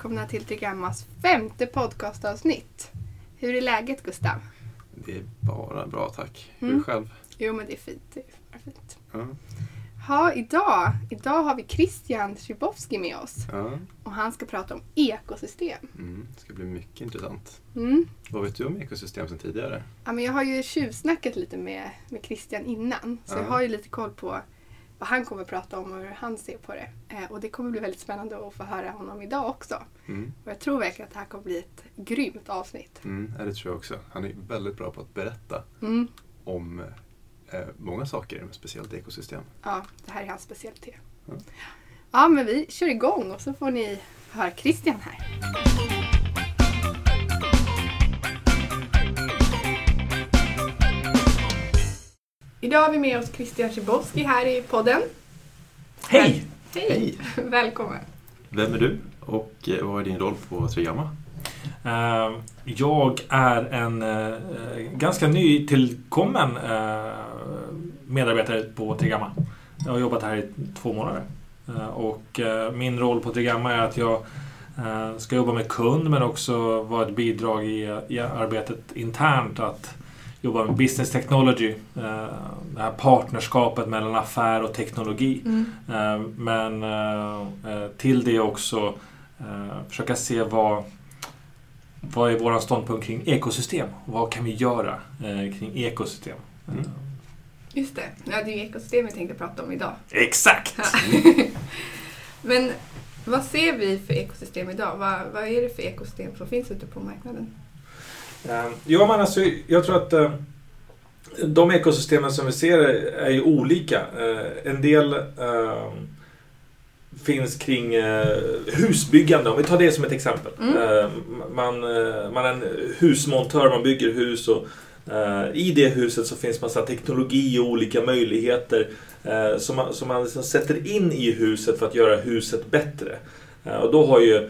Välkomna till Trigrammas femte podcastavsnitt. Hur är läget Gustav? Det är bara bra tack. Hur Mm. själv? Jo men det är fint. Det är fint. Ja. Ha, idag, idag har vi Christian Szybowski med oss Ja. och han ska prata om ekosystem. Mm. Det ska bli mycket intressant. Mm. Vad vet du om ekosystem sedan tidigare? Ja, men jag har ju tjuvsnackat lite med, med Christian innan så jag Ja. har ju lite koll på vad han kommer prata om och hur han ser på det. Eh, och det kommer bli väldigt spännande att få höra honom idag också. Mm. Och jag tror verkligen att det här kommer bli ett grymt avsnitt. Mm. Det tror jag också. Han är väldigt bra på att berätta Mm. om eh, många saker, speciellt ekosystem. Ja, det här är hans specialitet. Ja. Ja, men vi kör igång och så får ni höra Christian här. Idag har vi med oss Christian Szybowski här i podden. Hej! Hej! Hej! Välkommen! Vem är du och eh, vad är din roll på Trigramma? Eh, Jag är en eh, ganska nytillkommen eh, medarbetare på Trigramma. Jag har jobbat här i två månader. Och min roll på Trigramma är att jag ska jobba med kund men också vara ett bidrag i, i arbetet internt att jobba med business technology. eh, Det här partnerskapet mellan affär och teknologi. Eh, Men eh, till det också försöka se vad, vad är vår ståndpunkt kring ekosystem? Vad kan vi göra kring ekosystem? Mm. Just det, ja, det är ju ekosystem vi tänkte prata om idag. Exakt! Men vad ser vi för ekosystem idag? Vad, vad är det för ekosystem som finns ute på marknaden? Eh, Ja, men alltså, jag tror att eh, de ekosystemen som vi ser är ju olika. Eh, En del eh, finns kring eh, husbyggande, om vi tar det som ett exempel. Mm. Man, eh, man är en husmontör, man bygger hus och i det huset så finns massa teknologi och olika möjligheter som man, som man liksom sätter in i huset för att göra huset bättre. Och då har ju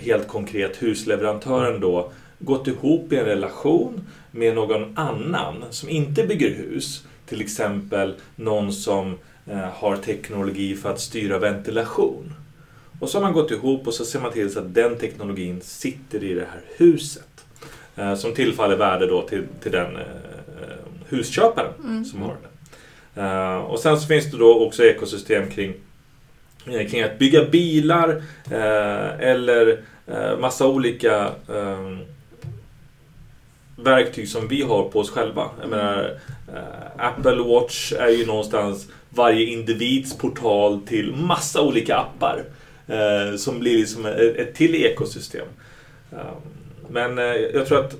helt konkret husleverantören då gått ihop i en relation med någon annan som inte bygger hus. Till exempel någon som eh, har teknologi för att styra ventilation. Och så har man gått ihop och så ser man till så att den teknologin sitter i det här huset. Eh, som tillfaller värde då till, till den eh, husköparen Mm. som har det. Eh, och sen så finns det då också ekosystem kring, kring att bygga bilar eh, eller eh, massa olika eh, verktyg som vi har på oss själva. Jag menar, eh, Apple Watch är ju någonstans varje individs portal till massa olika appar. Eh, som blir liksom ett, ett till ekosystem. Eh, men eh, jag tror att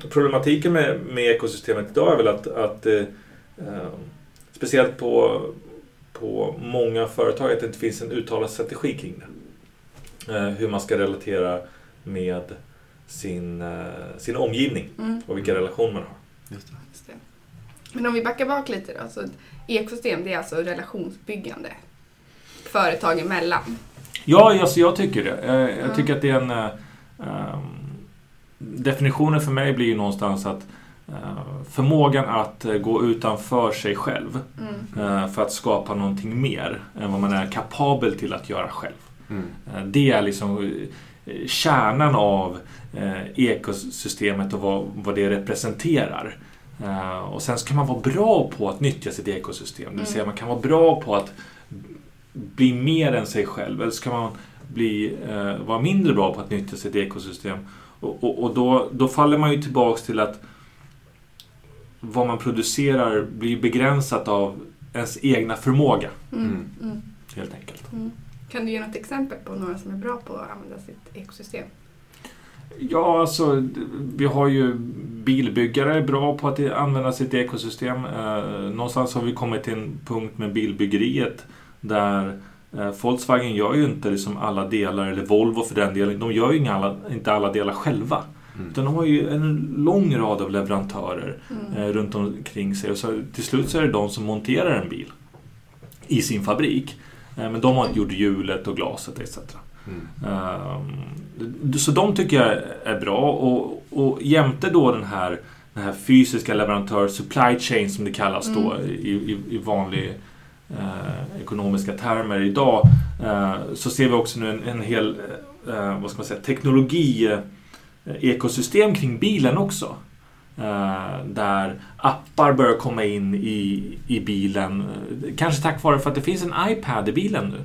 problematiken med, med ekosystemet idag är väl att, att eh, eh, speciellt på, på många företag att det inte finns en uttalad strategi kring det. Eh, hur man ska relatera med sin, eh, sin omgivning Mm. och vilka relationer man har. Just det. Just det. Men om vi backar bak lite då. Så ekosystem det är alltså relationsbyggande företag emellan. Ja, alltså jag tycker det. Eh, Jag Ja. tycker att det är en... ehm, definitionen för mig blir ju någonstans att eh, förmågan att gå utanför sig själv Mm. eh, för att skapa någonting mer än vad man är kapabel till att göra själv. Mm. Det är liksom kärnan av eh, ekosystemet och vad, vad det representerar. Eh, Och sen ska man vara bra på att nyttja sitt ekosystem. Det vill säga Mm. man kan vara bra på att bli mer än sig själv. Eller ska man bli, eh, vara mindre bra på att nyttja sitt ekosystem. Och, och, och då, då faller man ju tillbaks till att vad man producerar blir begränsat av ens egna förmåga. Mm. Mm. Mm. Helt enkelt. Mm. Kan du ge något exempel på några som är bra på att använda sitt ekosystem? Ja, alltså vi har ju bilbyggare bra på att använda sitt ekosystem. Eh, någonstans har vi kommit till en punkt med bilbyggeriet där eh, Volkswagen gör ju inte liksom alla delar, eller Volvo för den delen, de gör ju inga alla, inte alla delar själva. Mm. Utan de har ju en lång rad av leverantörer Mm. eh, runt omkring sig. Och så, till slut så är det de som monterar en bil i sin fabrik. Eh, men de har gjort hjulet och glaset etc. Mm. Ehm, Så de tycker jag är bra och, och jämte då den här, den här fysiska leverantör supply chain som det kallas då Mm. i, i, i vanlig eh, ekonomiska termer idag eh, så ser vi också nu en, en hel eh, vad ska man säga, teknologi eh, ekosystem kring bilen också. Eh, där appar börjar komma in i, i bilen. Kanske tack vare för att det finns en iPad i bilen nu.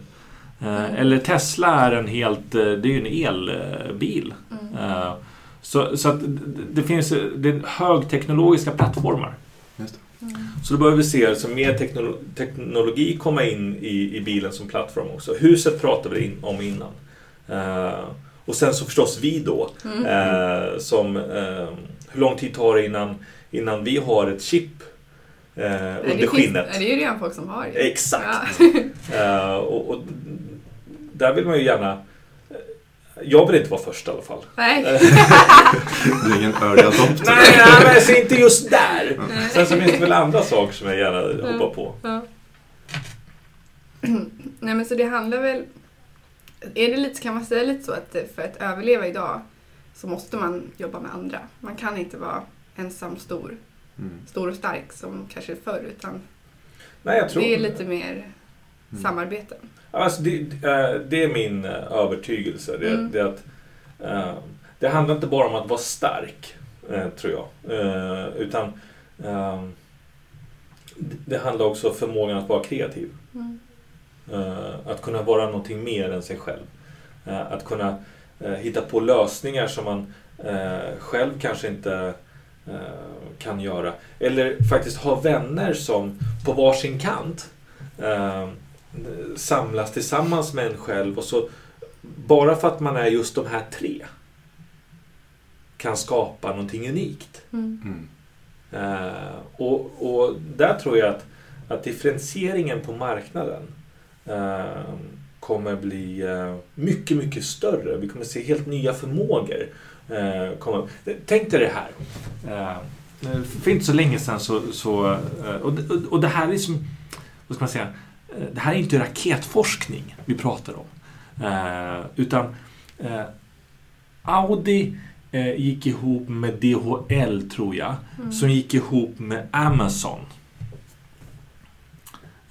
Eh, eller Tesla är en helt, eh, det är ju en elbil. Mm. Så, så att det finns det är högteknologiska plattformar. Just Mm. Så då behöver vi se alltså mer teknolo teknologi komma in i, i bilen som plattform också. Huset pratade vi in, om innan. Och sen så förstås vi då. Mm. Som, hur lång tid tar det innan, innan vi har ett chip eh, Nej, under det finns- skinnet? nej, Det är ju redan folk som har det. Exakt. Ja. Eh, och, och där vill man ju gärna... Jag vill inte vara först i alla fall. Nej. Du är ingen early adopter. Nej, nej, alltså inte just där. Nej. Sen så finns det väl andra saker som jag gärna hoppar på. Ja. Nej men så det handlar väl... Är det lite, kan man säga lite så att för att överleva idag så måste man jobba med andra. Man kan inte vara ensam stor, Mm. stor och stark som kanske förr utan Nej, jag tror... det är lite mer Mm. samarbete. Alltså, det, eh, det är min eh, övertygelse. Det, Mm. det, att, eh, det handlar inte bara om att vara stark, tror jag. Utan det- handlar också om förmågan att vara kreativ. Mm. Att kunna vara någonting mer än sig själv. Att kunna hitta på lösningar som man eh, själv kanske inte eh, kan göra. Eller faktiskt ha vänner som på varsin kant eh, samlas tillsammans med en själv och så bara för att man är just de här tre kan skapa någonting unikt. Mm. Mm. Eh, och, och där tror jag att, att differentieringen på marknaden eh, kommer bli eh, mycket, mycket större. Vi kommer se helt nya förmågor. Eh, komma. Tänk dig det här. Eh, för inte så länge sedan så... så och, det här är som... Vad ska man säga? Det här är inte raketforskning vi pratar om. Utan Audi gick ihop med DHL, tror jag Mm. som gick ihop med Amazon.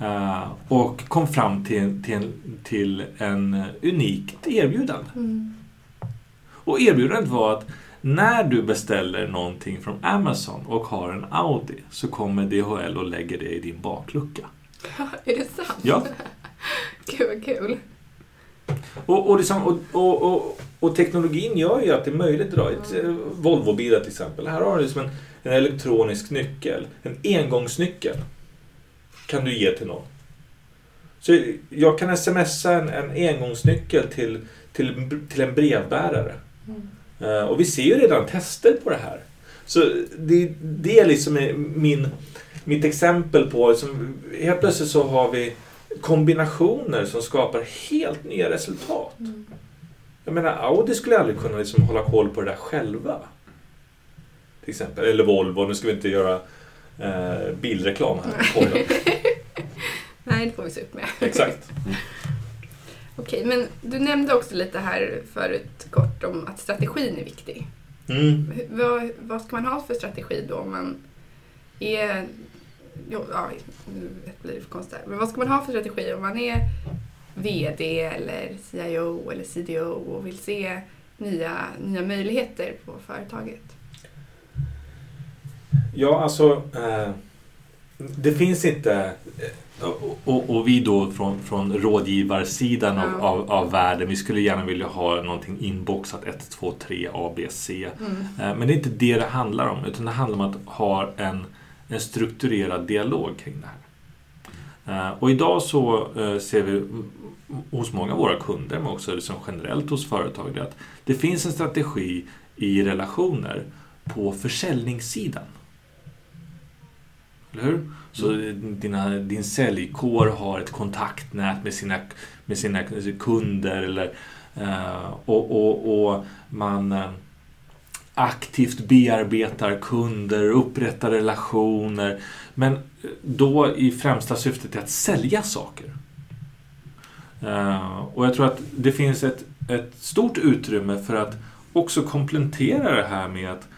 Eh, och kom fram till, till, till en unikt erbjudande. Mm. Och erbjudandet var att när du beställer någonting från Amazon och har en Audi så kommer DHL och lägger det i din baklucka. är det sant? Ja. Gud vad kul. Och, och, liksom, och, och, och, och teknologin gör ju att det är möjligt idag. Ett, eh, Volvo-bilar till exempel. Här har du liksom en, en elektronisk nyckel. En engångsnyckel. Kan du ge till någon. Så jag kan smsa en, en engångsnyckel till, till, till en brevbärare. Mm. Eh, och vi ser ju redan tester på det här. Så det, det är liksom min, mitt exempel på, liksom, helt plötsligt så har vi kombinationer som skapar helt nya resultat. Mm. Jag menar, Audi skulle aldrig kunna liksom hålla koll på det där själva. Till exempel. Eller Volvo, nu ska vi inte göra eh, bilreklam här. podden. Nej, det får vi se upp med. Exakt. Okej, men du nämnde också lite här förut kort om att strategin är viktig. Mm. Vad, vad ska man ha för strategi då om man är... Jo, ja, nu blir det för konstigt här. Men vad ska man ha för strategi om man är VD eller CIO eller CDO och vill se nya, nya möjligheter på företaget? Ja, alltså... Eh, det finns inte... eh, Och, och, och vi då från, från rådgivarsidan av, Ja. av, av världen, vi skulle gärna vilja ha någonting inboxat 1, 2, 3, A, B, C. Mm. Eh, Men det är inte det det handlar om, utan det handlar om att ha en, en strukturerad dialog kring det här. Eh, Och idag så eh, ser vi hos många av våra kunder, men också liksom generellt hos företag, det att det finns en strategi i relationer på försäljningssidan. Eller hur? Så dina, din säljkår har ett kontaktnät med sina, med sina kunder eller, eh, och, och, och man eh, aktivt bearbetar kunder, upprättar relationer. Men då i främsta syftet är att sälja saker. Eh, och jag tror att det finns ett, ett stort utrymme för att också komplettera det här med att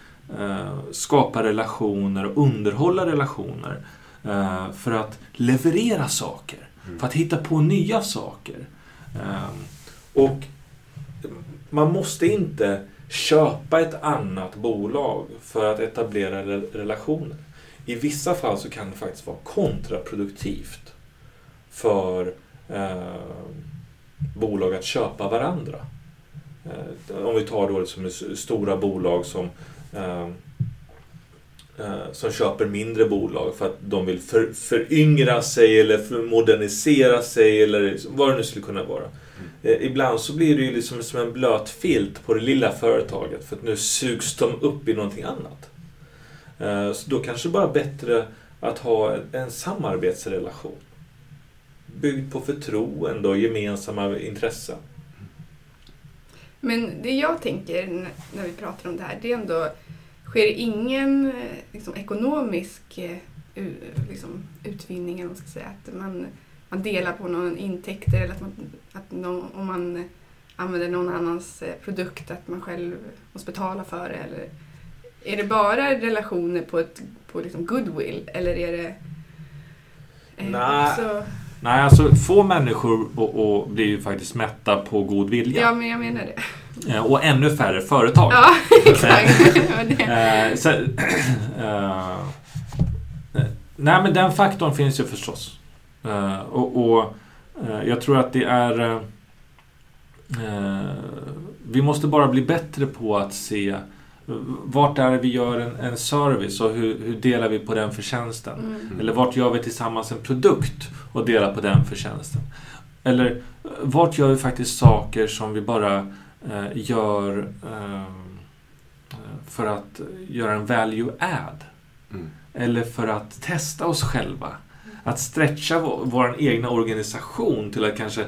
skapa relationer och underhålla relationer. eh, för att leverera saker. Mm. För att hitta på nya saker. Ehm, och man måste inte köpa ett annat bolag för att etablera re- relationer. I vissa fall så kan det faktiskt vara kontraproduktivt för eh, bolag att köpa varandra. Eh, om vi tar då liksom stora bolag som eh, eh, som köper mindre bolag för att de vill för, föryngra sig eller modernisera sig eller vad det nu skulle kunna vara. Eh, ibland så blir det ju liksom som en blöt filt på det lilla företaget för att nu sugs de upp i någonting annat. Eh, så då kanske det bara är bättre att ha en, en samarbetsrelation. Byggd på förtroende och gemensamma intressen. Men det jag tänker när vi pratar om det här, det är ändå, sker ingen eh, liksom, ekonomisk eh, liksom, utvinning, eller man ska säga, att man, man delar på någon intäkter eller att, man, att någon, om man använder någon annans eh, produkt, att man själv måste betala för det, eller är det bara relationer på, ett, på liksom goodwill, eller är det eh, Nej. också- Nej, alltså få människor och, och blir ju faktiskt mätta på god vilja. Ja, men jag menar det. Eh, Och ännu färre företag. Ja, exakt. Var det. Eh, så, eh, nej, men den faktorn finns ju förstås. Eh, och och eh, jag tror att det är... eh, eh, vi måste bara bli bättre på att se eh, vart är det vi gör en, en service och hur, hur delar vi på den förtjänsten. Mm. Eller vart gör vi tillsammans en produkt och delar på den förtjänsten? Eller eh, vart gör vi faktiskt saker som vi bara eh, gör eh, för att göra en value add? Mm. Eller för att testa oss själva? Att stretcha vår, vår egna organisation till att kanske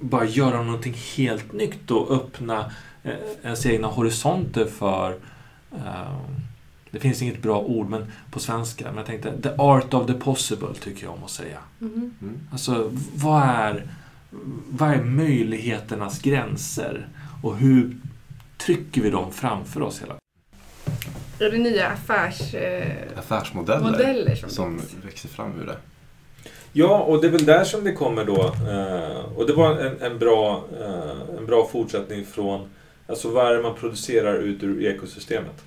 bara göra någonting helt nytt och öppna eh, ens egna horisonter för det finns inget bra ord men på svenska, men jag tänkte the art of the possible tycker jag om att säga. Mhm. Mm. Alltså, vad är, vad är möjligheternas gränser? Och hur trycker vi dem framför oss hela Är det nya affärsmodeller eh, Affärsmodeller modeller som, som växer fram ur det. Ja, och det är väl där som det kommer då. Eh, och det var en, en, bra, eh, en bbra fortsättning från Alltså vad är det man producerar ut ur ekosystemet?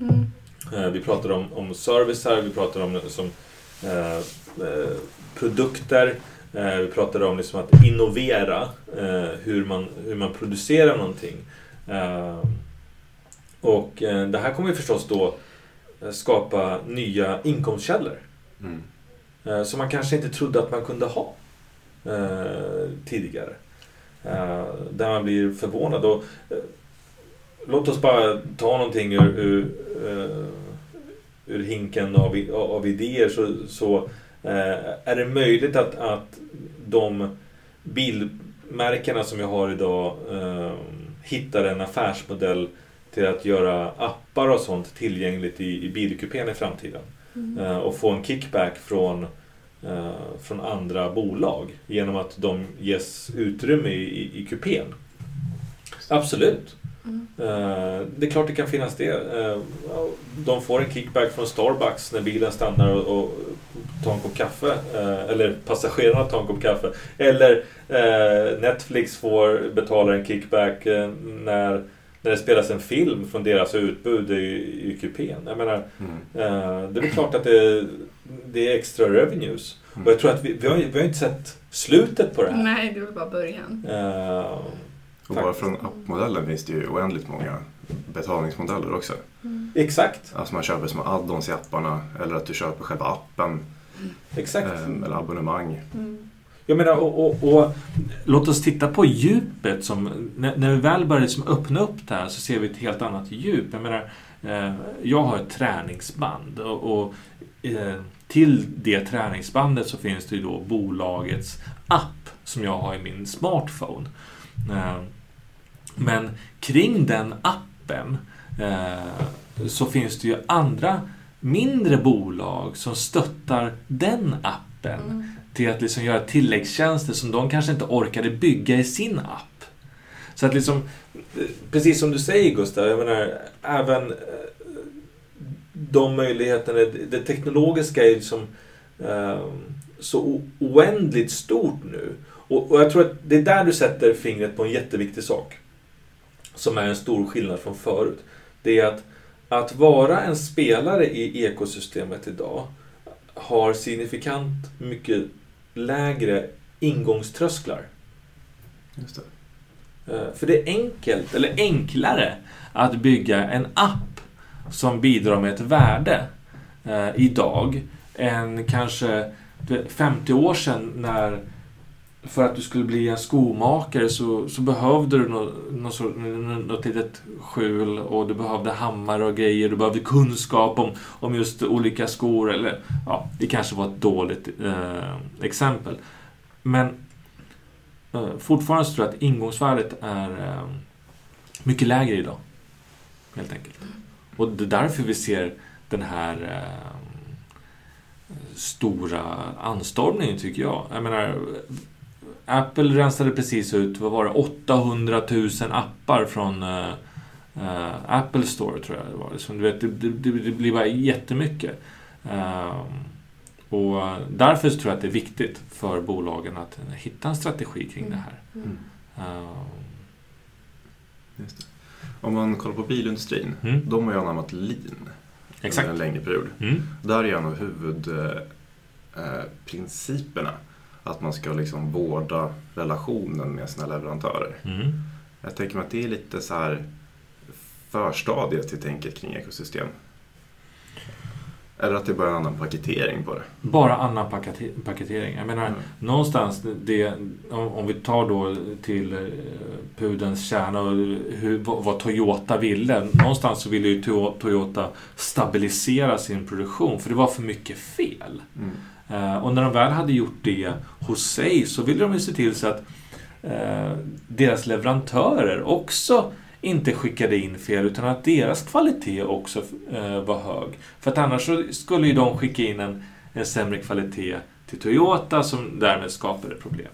Mm. Eh, vi pratar om, om service här, vi pratar om som, eh, eh, produkter. Eh, vi pratar om liksom att innovera eh, hur, man, hur man producerar någonting. Eh, och eh, det här kommer ju förstås då skapa nya inkomstkällor. Mm. Eh, som man kanske inte trodde att man kunde ha eh, tidigare. Eh, där man blir förvånad. Och, eh, låt oss bara ta någonting ur, ur, eh, ur hinken av, av idéer. Så, så är det möjligt att, att de bilmärkena som jag har idag hittar en affärsmodell till att göra appar och sånt tillgängligt i, i bilkupén i framtiden. Mm. Och få en kickback från, från andra bolag genom att de ges utrymme i, i, i kupén. Absolut. Mm. Eh, det är klart det kan finnas det. Eh, de får en kickback från Starbucks när bilen stannar och, och tar en kopp kaffe. Eh, eller passagerarna tar en kopp kaffe. Eller eh, Netflix får betala en kickback eh, när, när det spelas en film från deras utbud i, i kupén. Jag menar, Mm. Eh, det är klart att det, det är extra revenues. Och jag tror att vi, vi, har, vi har inte sett slutet på det här. Nej, det var bara början. Eh, Och bara från appmodellen finns det ju oändligt många betalningsmodeller också. Mm. exakt, Alltså man köper små add-ons i apparna eller att du köper själva appen exakt. eh, eller abonnemang. Mm. Jag menar, och, och, och låt oss titta på djupet. Som, när, när vi väl börjar liksom öppna upp det här så ser vi ett helt annat djup. Jag menar, eh, jag har ett träningsband och, och eh, till det träningsbandet så finns det ju då bolagets app som jag har i min smartphone. Eh, men kring den appen eh, så finns det ju andra mindre bolag som stöttar den appen Mm. till att liksom göra tilläggstjänster som de kanske inte orkade bygga i sin app. Så att liksom, eh, precis som du säger Gustav, jag menar även de möjligheterna, det teknologiska är liksom, eh, så oändligt stort nu. Och, och jag tror att det är där du sätter fingret på en jätteviktig sak. Som är en stor skillnad från förut. Det är att, att vara en spelare i ekosystemet idag har signifikant mycket lägre ingångströsklar. Just det. Eh, För det är enkelt, eller enklare, att bygga en app som bidrar med ett värde eh, idag än kanske 50 år sedan när för att du skulle bli en skomakare så, så behövde du något, något, något litet skjul och du behövde hammare och grejer. Du behövde kunskap om, om just olika skor. Eller, ja, det kanske var ett dåligt eh, exempel. Men eh, fortfarande så tror jag att ingångsvärdet är eh, mycket lägre idag. Helt enkelt. Mm. Och det är därför vi ser den här eh, stora anstormningen tycker jag. Jag menar, Apple rensade precis ut, vad var det, 800 000 appar från eh, eh, Apple Store tror jag det var. Så, du vet, det, det, det blir bara jättemycket. Eh, och därför tror jag att det är viktigt för bolagen att hitta en strategi kring det här. Mm. Just det. Om man kollar på bilindustrin, Mm. de har ju anammat lean Exakt. under en längre period. Mm. Där är en av huvudprinciperna att man ska liksom vårda relationen med sina leverantörer. Mm. Jag tänker mig att det är lite så här förstadiet till tänket kring ekosystem. Eller att det bara är en annan paketering på det. Bara annan pakete- paketering. Jag menar, Mm. någonstans, det, om, om vi tar då till eh, pudelns kärna och hur, vad, vad Toyota ville. Någonstans så ville ju To- Toyota stabilisera sin produktion för det var för mycket fel. Mm. Eh, och när de väl hade gjort det hos sig så ville de ju se till så att eh, deras leverantörer också inte skickade in fel utan att deras kvalitet också eh, var hög. För att annars så skulle ju de skicka in en, en sämre kvalitet till Toyota som därmed skapade problem.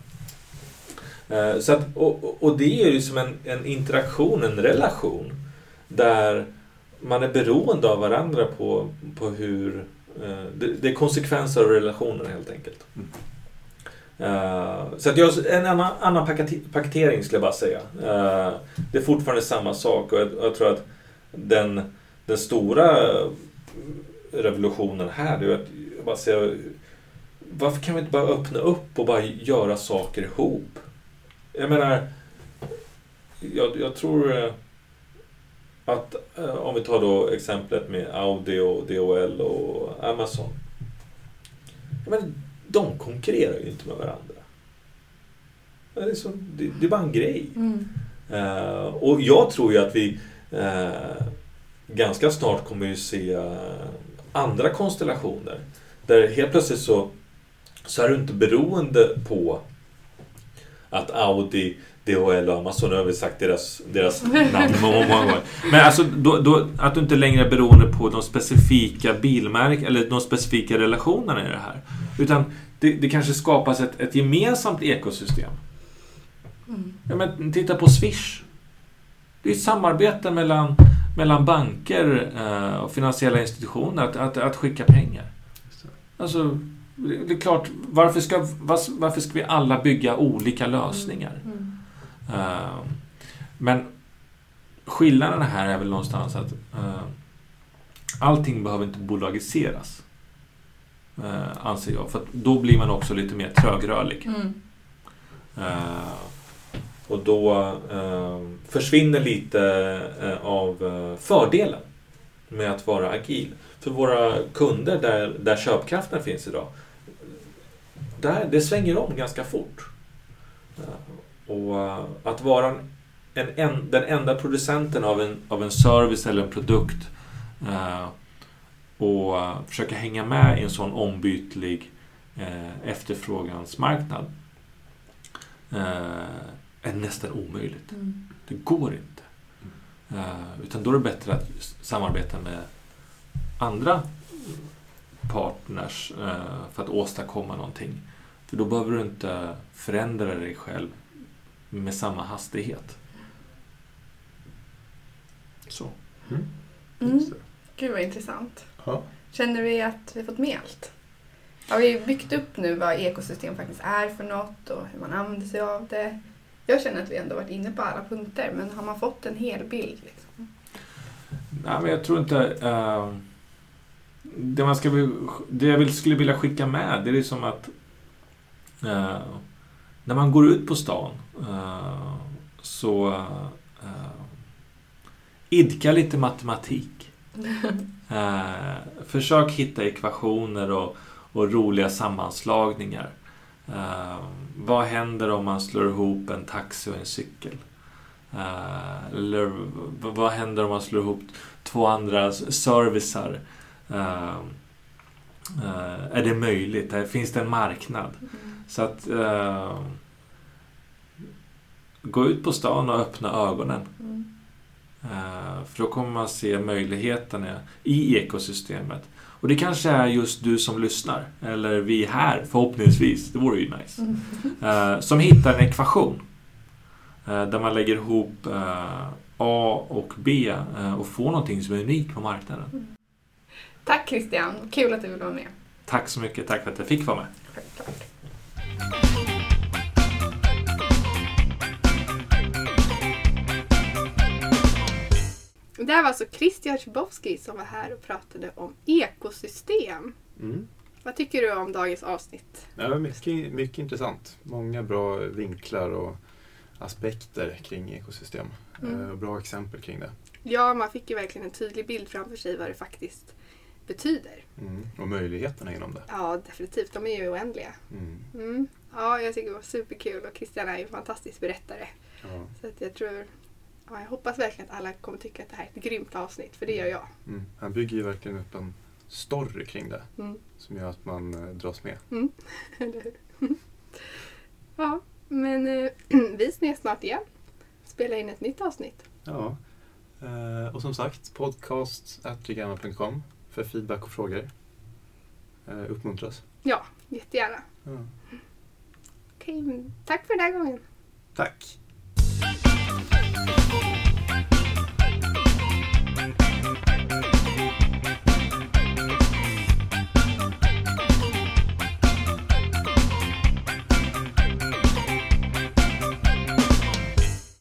Eh, så att, och, och- det är ju som en, en interaktion, en relation där man är beroende av varandra på, på hur... eh, det, det är konsekvenser av relationen helt enkelt. Mm. Uh, så att jag, en annan, annan paketering skulle jag bara säga. Uh, det är fortfarande samma sak och jag, jag tror att den, den stora revolutionen här det är att jag bara säger, varför kan vi inte bara öppna upp och bara göra saker ihop? Jag menar, jag, jag tror eh, att om vi tar då exemplet med Audi och DHL och Amazon. Jag menar, de konkurrerar ju inte med varandra. Det är, så, det, det är bara en grej. Mm. Eh, och jag tror ju att vi eh, ganska snart kommer ju se eh, andra konstellationer. Där helt plötsligt så, så är du inte beroende på att Audi, DHL och Amazon, nu har vi sagt deras, deras namn många, många gånger. Men alltså då, då, att du inte längre är beroende på de specifika bilmärken eller de specifika relationerna i det här. Utan det, det kanske skapas ett, ett gemensamt ekosystem. Mm. Ja, men titta på Swish. Det är ett samarbete mellan, mellan banker eh, och finansiella institutioner att, att, att skicka pengar. Alltså, det är klart, varför ska, varför ska vi alla bygga olika lösningar? Mm. Eh, men skillnaden här är väl någonstans att eh, allting behöver inte bolagiseras. Eh, anser jag. För då blir man också lite mer trögrörlig. Mm. Eh, och då försvinner lite eh, av eh, fördelen med att vara agil. För våra kunder där, där köpkraften finns idag, där, det svänger om ganska fort. Och eh, att vara en, en, en, den enda producenten av en, av en service eller en produkt eh, och eh, försöka hänga med i en sån ombytlig eh, efterfrågansmarknad eh, är nästan omöjligt. Mm. Det går inte. Eh, utan då är det bättre att samarbeta med andra partners eh, för att åstadkomma någonting. För då behöver du inte förändra dig själv med samma hastighet. Så. Mm. Just det. Gud vad intressant. Ja. Känner vi att vi fått med allt? har vi byggt upp nu vad ekosystem faktiskt är för något och hur man använder sig av det. Jag känner att vi ändå varit inne på alla punkter, men har man fått en hel bild? Liksom? Nej, men jag tror inte... Uh, det, man ska, det jag skulle vilja skicka med, det är som att uh, när man går ut på stan uh, så idka lite matematik. försök hitta ekvationer och, och roliga sammanslagningar. vad händer om man slår ihop en taxi och en cykel? Uh, eller vad händer om man slår ihop två andra servicer? Uh, uh, är det möjligt? Finns det en marknad? Mm. Så att gå ut på stan och öppna ögonen. Mm. för då kommer man se möjligheterna i ekosystemet. Och det kanske är just du som lyssnar, eller vi här förhoppningsvis, det vore ju nice, mm. som hittar en ekvation Eh, där man lägger ihop eh, A och B eh, och får någonting som är unikt på marknaden. Mm. Tack Christian, kul att du ville vara med. Tack så mycket, tack för att jag fick vara med. Självklart. Det här var alltså Christian Chbowski som var här och pratade om ekosystem. Mm. Vad tycker du om dagens avsnitt? Ja, mycket, mycket intressant. Många bra vinklar och aspekter kring ekosystem. Mm. Eh, bra exempel kring det. Ja, man fick ju verkligen en tydlig bild framför sig vad det faktiskt betyder. Mm. Och möjligheterna inom det. Ja, definitivt. De är ju oändliga. Mm. mm. Ja, jag tycker det var superkul och Christian är ju en fantastisk berättare. Ja. Så att jag tror ja, jag hoppas verkligen att alla kommer tycka att det här är ett grymt avsnitt, för det gör jag. Mm. Han bygger ju verkligen upp en story kring det mm. som gör att man eh, dras med. Eller hur? ja. Men eh, vi ses snart igen. Spela in ett nytt avsnitt. Ja. Eh, och som sagt, podcast.trigramma.com för feedback och frågor. Eh, uppmuntras. Ja, jättegärna. Ja. Okej, tack för den här gången. Tack.